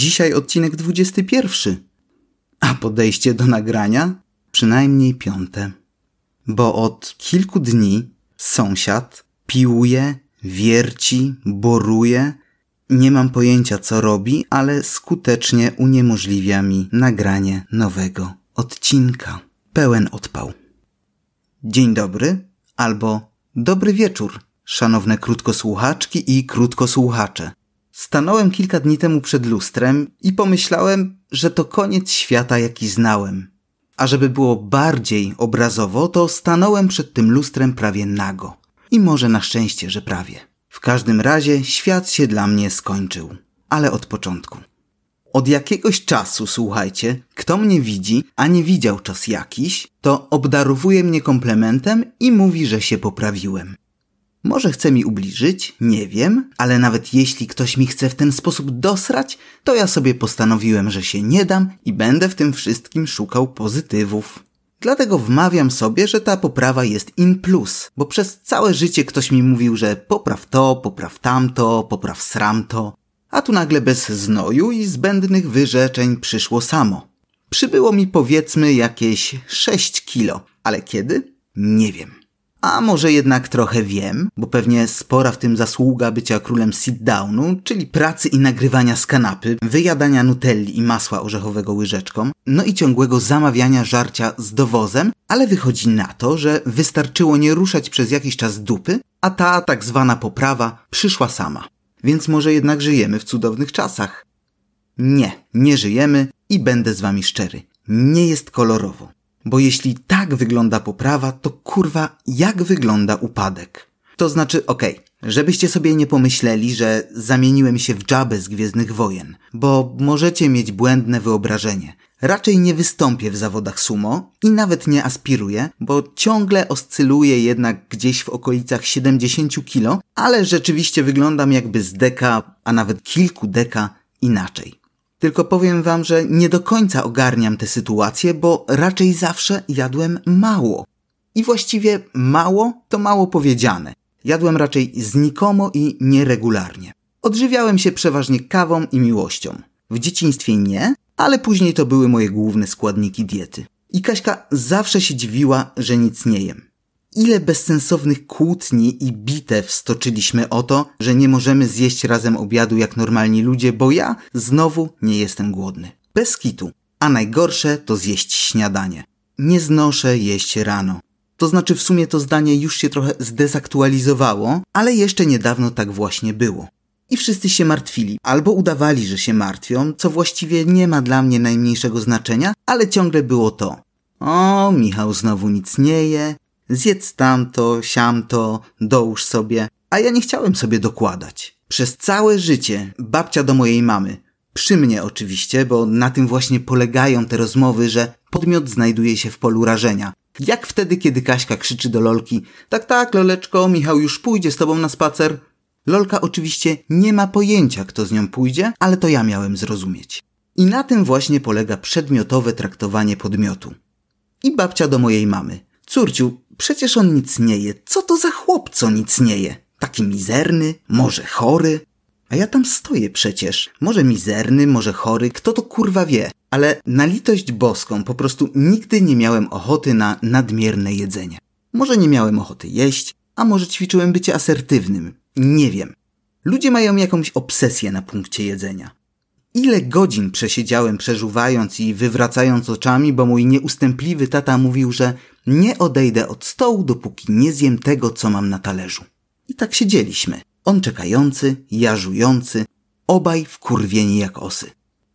Dzisiaj odcinek 21. A podejście do nagrania przynajmniej piąte. Bo od kilku dni sąsiad piłuje, wierci, boruje. Nie mam pojęcia co robi, ale skutecznie uniemożliwia mi nagranie nowego odcinka. Pełen odpał. Dzień dobry albo dobry wieczór, szanowne krótkosłuchaczki i krótkosłuchacze. Stanąłem kilka dni temu przed lustrem i pomyślałem, że to koniec świata, jaki znałem. A żeby było bardziej obrazowo, to stanąłem przed tym lustrem prawie nago. I może na szczęście, że prawie. W każdym razie świat się dla mnie skończył. Ale od początku. Od jakiegoś czasu, słuchajcie, kto mnie widzi, a nie widział czas jakiś, to obdarowuje mnie komplementem i mówi, że się poprawiłem. Może chce mi ubliżyć, nie wiem, ale nawet jeśli ktoś mi chce w ten sposób dosrać, to ja sobie postanowiłem, że się nie dam i będę w tym wszystkim szukał pozytywów. Dlatego wmawiam sobie, że ta poprawa jest in plus, bo przez całe życie ktoś mi mówił, że popraw to, popraw tamto, popraw sramto, a tu nagle bez znoju i zbędnych wyrzeczeń przyszło samo. Przybyło mi powiedzmy jakieś 6 kilo, ale kiedy? Nie wiem. A może jednak trochę wiem, bo pewnie spora w tym zasługa bycia królem sit-downu, czyli pracy i nagrywania z kanapy, wyjadania nutelli i masła orzechowego łyżeczką, no i ciągłego zamawiania żarcia z dowozem, ale wychodzi na to, że wystarczyło nie ruszać przez jakiś czas dupy, a ta tak zwana poprawa przyszła sama. Więc może jednak żyjemy w cudownych czasach. Nie, nie żyjemy i będę z wami szczery. Nie jest kolorowo. Bo jeśli tak wygląda poprawa, to kurwa, jak wygląda upadek? To znaczy, okej, okay, żebyście sobie nie pomyśleli, że zamieniłem się w dżabę z Gwiezdnych Wojen, bo możecie mieć błędne wyobrażenie. Raczej nie wystąpię w zawodach sumo i nawet nie aspiruję, bo ciągle oscyluję jednak gdzieś w okolicach 70 kilo, ale rzeczywiście wyglądam jakby z deka, a nawet kilku deka inaczej. Tylko powiem wam, że nie do końca ogarniam tę sytuację, bo raczej zawsze jadłem mało. I właściwie mało to mało powiedziane. Jadłem raczej znikomo i nieregularnie. Odżywiałem się przeważnie kawą i miłością. W dzieciństwie nie, ale później to były moje główne składniki diety. I Kaśka zawsze się dziwiła, że nic nie jem. Ile bezsensownych kłótni i bitew stoczyliśmy o to, że nie możemy zjeść razem obiadu jak normalni ludzie, bo ja znowu nie jestem głodny. Bez kitu. A najgorsze to zjeść śniadanie. Nie znoszę jeść rano. To znaczy w sumie to zdanie już się trochę zdezaktualizowało, ale jeszcze niedawno tak właśnie było. I wszyscy się martwili, albo udawali, że się martwią, co właściwie nie ma dla mnie najmniejszego znaczenia, ale ciągle było to. O, Michał znowu nic nie je, Zjedz tamto, siamto, dołóż sobie. A ja nie chciałem sobie dokładać. Przez całe życie babcia do mojej mamy, przy mnie oczywiście, bo na tym właśnie polegają te rozmowy, że podmiot znajduje się w polu rażenia. Jak wtedy, kiedy Kaśka krzyczy do Lolki, tak, tak, Loleczko, Michał już pójdzie z tobą na spacer. Lolka oczywiście nie ma pojęcia, kto z nią pójdzie, ale to ja miałem zrozumieć. I na tym właśnie polega przedmiotowe traktowanie podmiotu. I babcia do mojej mamy. Córciu, Przecież on nic nie je. Co to za chłop, co nic nie je? Taki mizerny, może chory? A ja tam stoję przecież. Może mizerny, może chory, kto to kurwa wie. Ale na litość boską po prostu nigdy nie miałem ochoty na nadmierne jedzenie. Może nie miałem ochoty jeść, a może ćwiczyłem bycie asertywnym. Nie wiem. Ludzie mają jakąś obsesję na punkcie jedzenia. Ile godzin przesiedziałem przeżuwając i wywracając oczami, bo mój nieustępliwy tata mówił, że nie odejdę od stołu, dopóki nie zjem tego, co mam na talerzu. I tak siedzieliśmy. On czekający, ja żujący, obaj wkurwieni jak osy.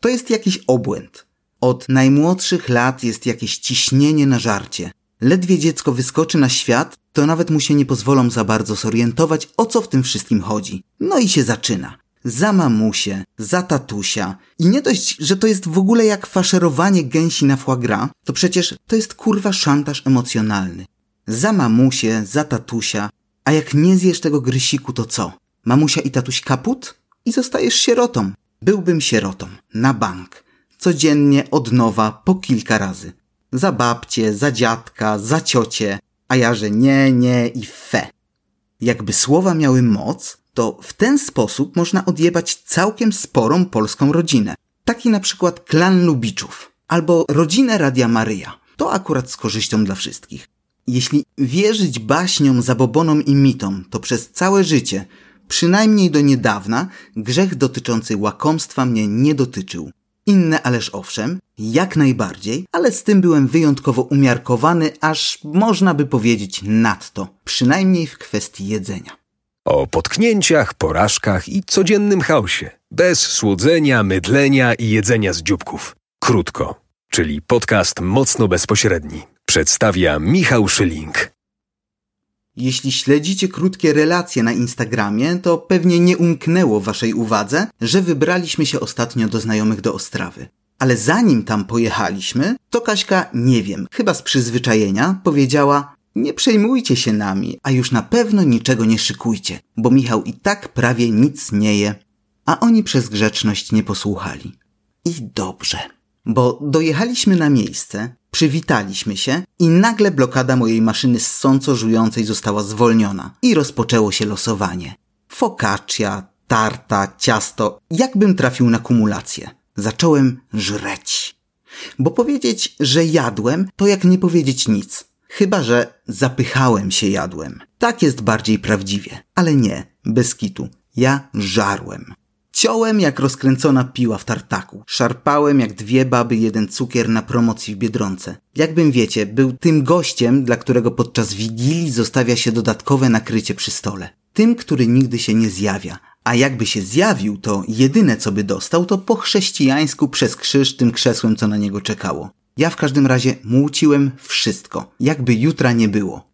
To jest jakiś obłęd. Od najmłodszych lat jest jakieś ciśnienie na żarcie. Ledwie dziecko wyskoczy na świat, to nawet mu się nie pozwolą za bardzo zorientować, o co w tym wszystkim chodzi. No i się zaczyna za mamusię, za tatusia. I nie dość, że to jest w ogóle jak faszerowanie gęsi na foie gras, to przecież to jest kurwa szantaż emocjonalny. Za mamusię, za tatusia, a jak nie zjesz tego grysiku, to co? Mamusia i tatuś kaput? I zostajesz sierotą. Byłbym sierotą. Na bank. Codziennie od nowa, po kilka razy. Za babcię, za dziadka, za ciocie. A ja, że nie, nie i fe. Jakby słowa miały moc, to w ten sposób można odjebać całkiem sporą polską rodzinę. Taki na przykład klan Lubiczów albo rodzinę Radia Maryja. To akurat z korzyścią dla wszystkich. Jeśli wierzyć baśniom, zabobonom i mitom, to przez całe życie, przynajmniej do niedawna, grzech dotyczący łakomstwa mnie nie dotyczył. Inne ależ owszem, jak najbardziej, ale z tym byłem wyjątkowo umiarkowany, aż można by powiedzieć nadto, przynajmniej w kwestii jedzenia. O potknięciach, porażkach i codziennym chaosie. Bez słodzenia, mydlenia i jedzenia z dzióbków. Krótko, czyli podcast mocno bezpośredni. Przedstawia Michał Szyling. Jeśli śledzicie krótkie relacje na Instagramie, to pewnie nie umknęło waszej uwadze, że wybraliśmy się ostatnio do znajomych do Ostrawy. Ale zanim tam pojechaliśmy, to Kaśka, nie wiem, chyba z przyzwyczajenia, powiedziała nie przejmujcie się nami, a już na pewno niczego nie szykujcie, bo Michał i tak prawie nic nie je. A oni przez grzeczność nie posłuchali. I dobrze, bo dojechaliśmy na miejsce, przywitaliśmy się i nagle blokada mojej maszyny ssąco żującej została zwolniona i rozpoczęło się losowanie. Focaccia, tarta, ciasto, jakbym trafił na kumulację. Zacząłem żreć. Bo powiedzieć, że jadłem, to jak nie powiedzieć nic. Chyba, że zapychałem się jadłem. Tak jest bardziej prawdziwie. Ale nie, bez kitu. Ja żarłem. Ciąłem jak rozkręcona piła w tartaku. Szarpałem jak dwie baby jeden cukier na promocji w Biedronce. Jakbym wiecie, był tym gościem, dla którego podczas wigilii zostawia się dodatkowe nakrycie przy stole. Tym, który nigdy się nie zjawia. A jakby się zjawił, to jedyne co by dostał, to po chrześcijańsku przez krzyż tym krzesłem, co na niego czekało. Ja w każdym razie muciłem wszystko, jakby jutra nie było.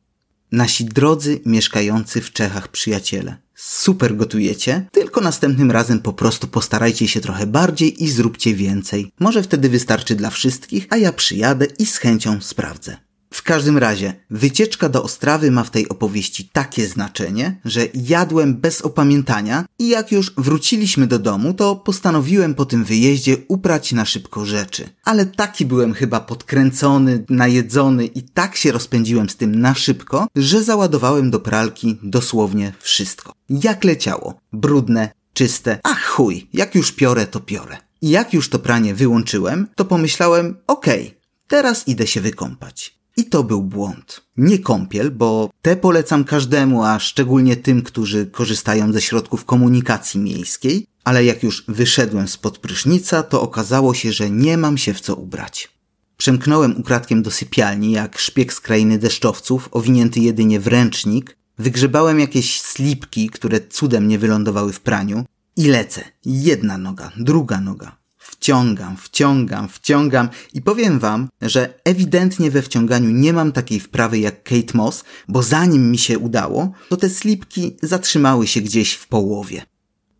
Nasi drodzy mieszkający w Czechach przyjaciele. Super gotujecie, tylko następnym razem po prostu postarajcie się trochę bardziej i zróbcie więcej. Może wtedy wystarczy dla wszystkich, a ja przyjadę i z chęcią sprawdzę. W każdym razie, wycieczka do Ostrawy ma w tej opowieści takie znaczenie, że jadłem bez opamiętania i jak już wróciliśmy do domu, to postanowiłem po tym wyjeździe uprać na szybko rzeczy. Ale taki byłem chyba podkręcony, najedzony i tak się rozpędziłem z tym na szybko, że załadowałem do pralki dosłownie wszystko. Jak leciało. Brudne, czyste, ach chuj, jak już piorę, to piorę. I jak już to pranie wyłączyłem, to pomyślałem, okej, okay, teraz idę się wykąpać. I to był błąd. Nie kąpiel, bo te polecam każdemu, a szczególnie tym, którzy korzystają ze środków komunikacji miejskiej, ale jak już wyszedłem spod prysznica, to okazało się, że nie mam się w co ubrać. Przemknąłem ukradkiem do sypialni, jak szpieg z krainy deszczowców, owinięty jedynie w ręcznik, wygrzebałem jakieś slipki, które cudem nie wylądowały w praniu i lecę. Jedna noga, druga noga wciągam, wciągam, wciągam i powiem wam, że ewidentnie we wciąganiu nie mam takiej wprawy jak Kate Moss, bo zanim mi się udało, to te slipki zatrzymały się gdzieś w połowie.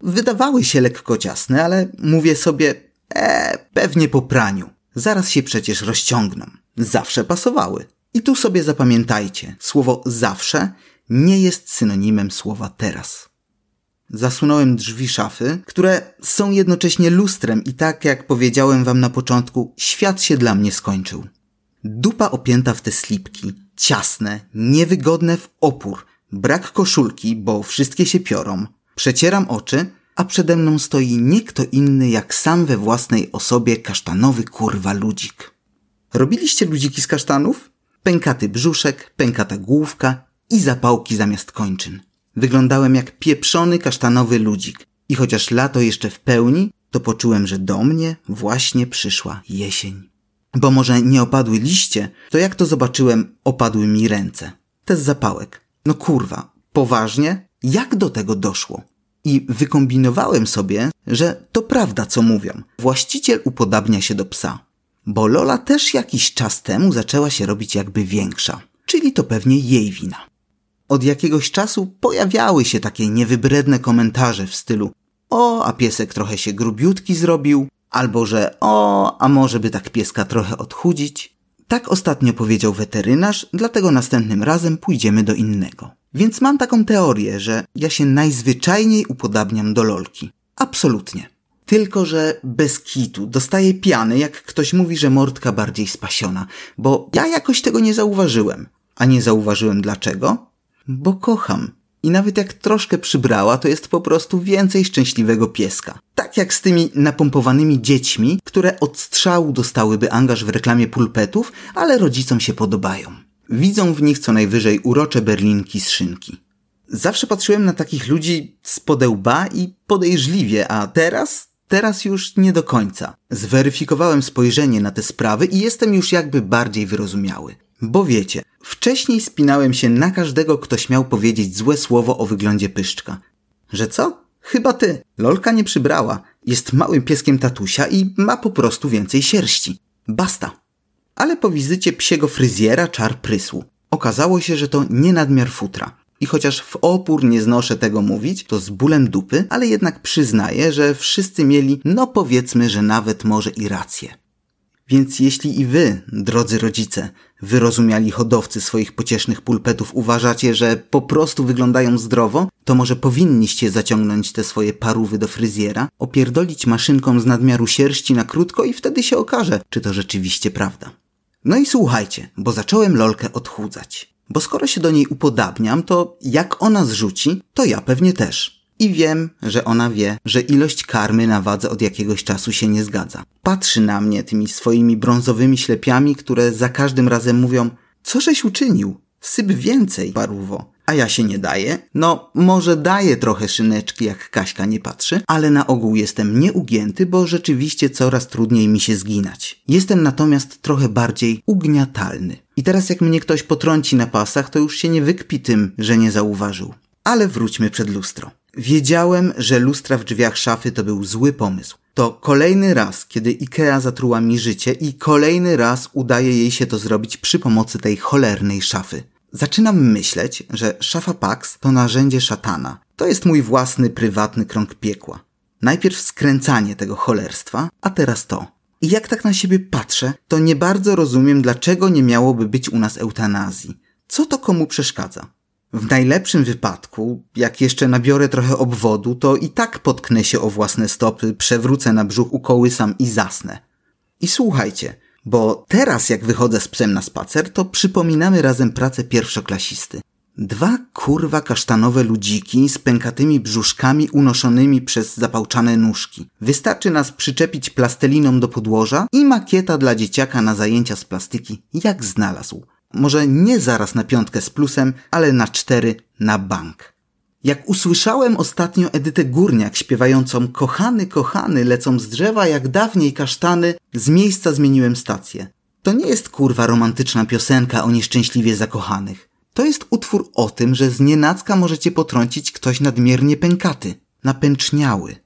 Wydawały się lekko ciasne, ale mówię sobie, eee, pewnie po praniu. Zaraz się przecież rozciągną. Zawsze pasowały. I tu sobie zapamiętajcie, słowo zawsze nie jest synonimem słowa teraz. Zasunąłem drzwi szafy, które są jednocześnie lustrem i tak jak powiedziałem wam na początku, świat się dla mnie skończył. Dupa opięta w te slipki, ciasne, niewygodne w opór, brak koszulki, bo wszystkie się piorą. Przecieram oczy, a przede mną stoi nie kto inny jak sam we własnej osobie kasztanowy kurwa ludzik. Robiliście ludziki z kasztanów? Pękaty brzuszek, pękata główka i zapałki zamiast kończyn. Wyglądałem jak pieprzony kasztanowy ludzik. I chociaż lato jeszcze w pełni, to poczułem, że do mnie właśnie przyszła jesień. Bo może nie opadły liście, to jak to zobaczyłem, opadły mi ręce. Te z zapałek. No kurwa, poważnie? Jak do tego doszło? I wykombinowałem sobie, że to prawda, co mówią. Właściciel upodabnia się do psa. Bo Lola też jakiś czas temu zaczęła się robić jakby większa. Czyli to pewnie jej wina. Od jakiegoś czasu pojawiały się takie niewybredne komentarze w stylu o, a piesek trochę się grubiutki zrobił, albo że o, a może by tak pieska trochę odchudzić. Tak ostatnio powiedział weterynarz, dlatego następnym razem pójdziemy do innego. Więc mam taką teorię, że ja się najzwyczajniej upodabniam do lolki. Absolutnie. Tylko, że bez kitu dostaję piany, jak ktoś mówi, że mordka bardziej spasiona, bo ja jakoś tego nie zauważyłem. A nie zauważyłem dlaczego? Bo kocham. I nawet jak troszkę przybrała, to jest po prostu więcej szczęśliwego pieska. Tak jak z tymi napompowanymi dziećmi, które od strzału dostałyby angaż w reklamie pulpetów, ale rodzicom się podobają. Widzą w nich co najwyżej urocze berlinki z szynki. Zawsze patrzyłem na takich ludzi z podełba i podejrzliwie, a teraz Teraz już nie do końca. Zweryfikowałem spojrzenie na te sprawy i jestem już jakby bardziej wyrozumiały. Bo wiecie, wcześniej spinałem się na każdego, kto śmiał powiedzieć złe słowo o wyglądzie pyszczka. Że co? Chyba ty. Lolka nie przybrała. Jest małym pieskiem tatusia i ma po prostu więcej sierści. Basta. Ale po wizycie psiego fryzjera czar prysł. Okazało się, że to nie nadmiar futra. I chociaż w opór nie znoszę tego mówić, to z bólem dupy, ale jednak przyznaję, że wszyscy mieli, no powiedzmy, że nawet może i rację. Więc jeśli i wy, drodzy rodzice, wyrozumiali hodowcy swoich pociesznych pulpetów uważacie, że po prostu wyglądają zdrowo, to może powinniście zaciągnąć te swoje parówy do fryzjera, opierdolić maszynką z nadmiaru sierści na krótko i wtedy się okaże, czy to rzeczywiście prawda. No i słuchajcie, bo zacząłem lolkę odchudzać. Bo skoro się do niej upodabniam, to jak ona zrzuci, to ja pewnie też. I wiem, że ona wie, że ilość karmy na wadze od jakiegoś czasu się nie zgadza. Patrzy na mnie tymi swoimi brązowymi ślepiami, które za każdym razem mówią: Co żeś uczynił? Syp więcej, paruwo. A ja się nie daję? No, może daję trochę szyneczki, jak Kaśka nie patrzy, ale na ogół jestem nieugięty, bo rzeczywiście coraz trudniej mi się zginać. Jestem natomiast trochę bardziej ugniatalny. I teraz jak mnie ktoś potrąci na pasach, to już się nie wykpi tym, że nie zauważył. Ale wróćmy przed lustro. Wiedziałem, że lustra w drzwiach szafy to był zły pomysł. To kolejny raz, kiedy Ikea zatruła mi życie i kolejny raz udaje jej się to zrobić przy pomocy tej cholernej szafy. Zaczynam myśleć, że szafa Pax to narzędzie szatana. To jest mój własny, prywatny krąg piekła. Najpierw skręcanie tego cholerstwa, a teraz to. I jak tak na siebie patrzę, to nie bardzo rozumiem, dlaczego nie miałoby być u nas eutanazji. Co to komu przeszkadza? W najlepszym wypadku, jak jeszcze nabiorę trochę obwodu, to i tak potknę się o własne stopy, przewrócę na brzuch, ukołysam i zasnę. I słuchajcie, bo teraz jak wychodzę z psem na spacer, to przypominamy razem pracę pierwszoklasisty. Dwa kurwa kasztanowe ludziki z pękatymi brzuszkami unoszonymi przez zapałczane nóżki. Wystarczy nas przyczepić plastelinią do podłoża i makieta dla dzieciaka na zajęcia z plastyki jak znalazł. Może nie zaraz na piątkę z plusem, ale na cztery na bank. Jak usłyszałem ostatnio Edytę Górniak śpiewającą Kochany, kochany, lecą z drzewa jak dawniej kasztany, z miejsca zmieniłem stację. To nie jest kurwa romantyczna piosenka o nieszczęśliwie zakochanych. To jest utwór o tym, że z nienacka możecie potrącić ktoś nadmiernie pękaty, napęczniały.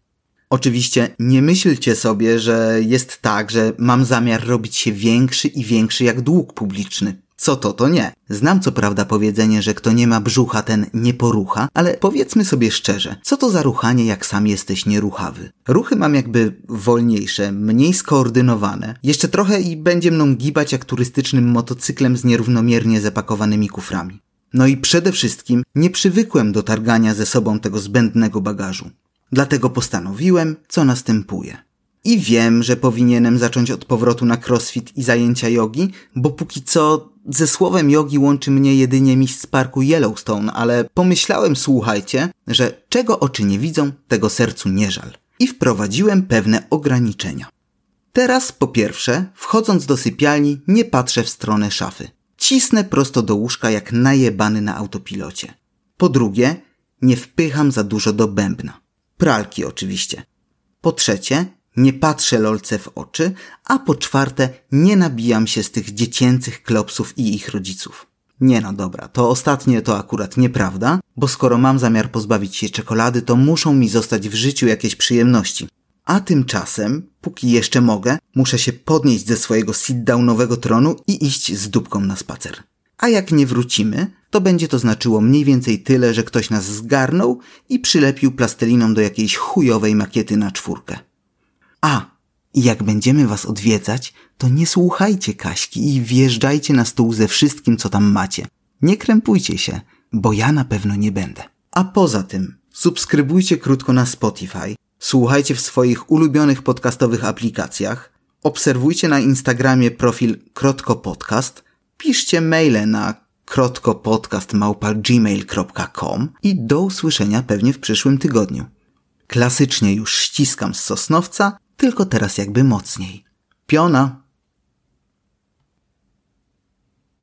Oczywiście nie myślcie sobie, że jest tak, że mam zamiar robić się większy i większy jak dług publiczny. Co to, to nie. Znam co prawda powiedzenie, że kto nie ma brzucha, ten nie porucha, ale powiedzmy sobie szczerze, co to za ruchanie, jak sam jesteś nieruchawy? Ruchy mam jakby wolniejsze, mniej skoordynowane. Jeszcze trochę i będzie mną gibać jak turystycznym motocyklem z nierównomiernie zapakowanymi kuframi. No i przede wszystkim nie przywykłem do targania ze sobą tego zbędnego bagażu. Dlatego postanowiłem, co następuje. I wiem, że powinienem zacząć od powrotu na crossfit i zajęcia jogi, bo póki co ze słowem jogi łączy mnie jedynie miś z parku Yellowstone, ale pomyślałem, słuchajcie, że czego oczy nie widzą, tego sercu nie żal. I wprowadziłem pewne ograniczenia. Teraz, po pierwsze, wchodząc do sypialni, nie patrzę w stronę szafy. Cisnę prosto do łóżka jak najebany na autopilocie. Po drugie, nie wpycham za dużo do bębna. Pralki oczywiście. Po trzecie, nie patrzę lolce w oczy, a po czwarte nie nabijam się z tych dziecięcych klopsów i ich rodziców. Nie no dobra, to ostatnie to akurat nieprawda, bo skoro mam zamiar pozbawić się czekolady, to muszą mi zostać w życiu jakieś przyjemności. A tymczasem, póki jeszcze mogę, muszę się podnieść ze swojego sit-downowego tronu i iść z dupką na spacer. A jak nie wrócimy, to będzie to znaczyło mniej więcej tyle, że ktoś nas zgarnął i przylepił plasteliną do jakiejś chujowej makiety na czwórkę. A, jak będziemy was odwiedzać, to nie słuchajcie Kaśki i wjeżdżajcie na stół ze wszystkim, co tam macie. Nie krępujcie się, bo ja na pewno nie będę. A poza tym, subskrybujcie krótko na Spotify, słuchajcie w swoich ulubionych podcastowych aplikacjach, obserwujcie na Instagramie profil Krotko Podcast, piszcie maile na krotkopodcast.gmail.com i do usłyszenia pewnie w przyszłym tygodniu. Klasycznie już ściskam z Sosnowca, tylko teraz jakby mocniej. Piona!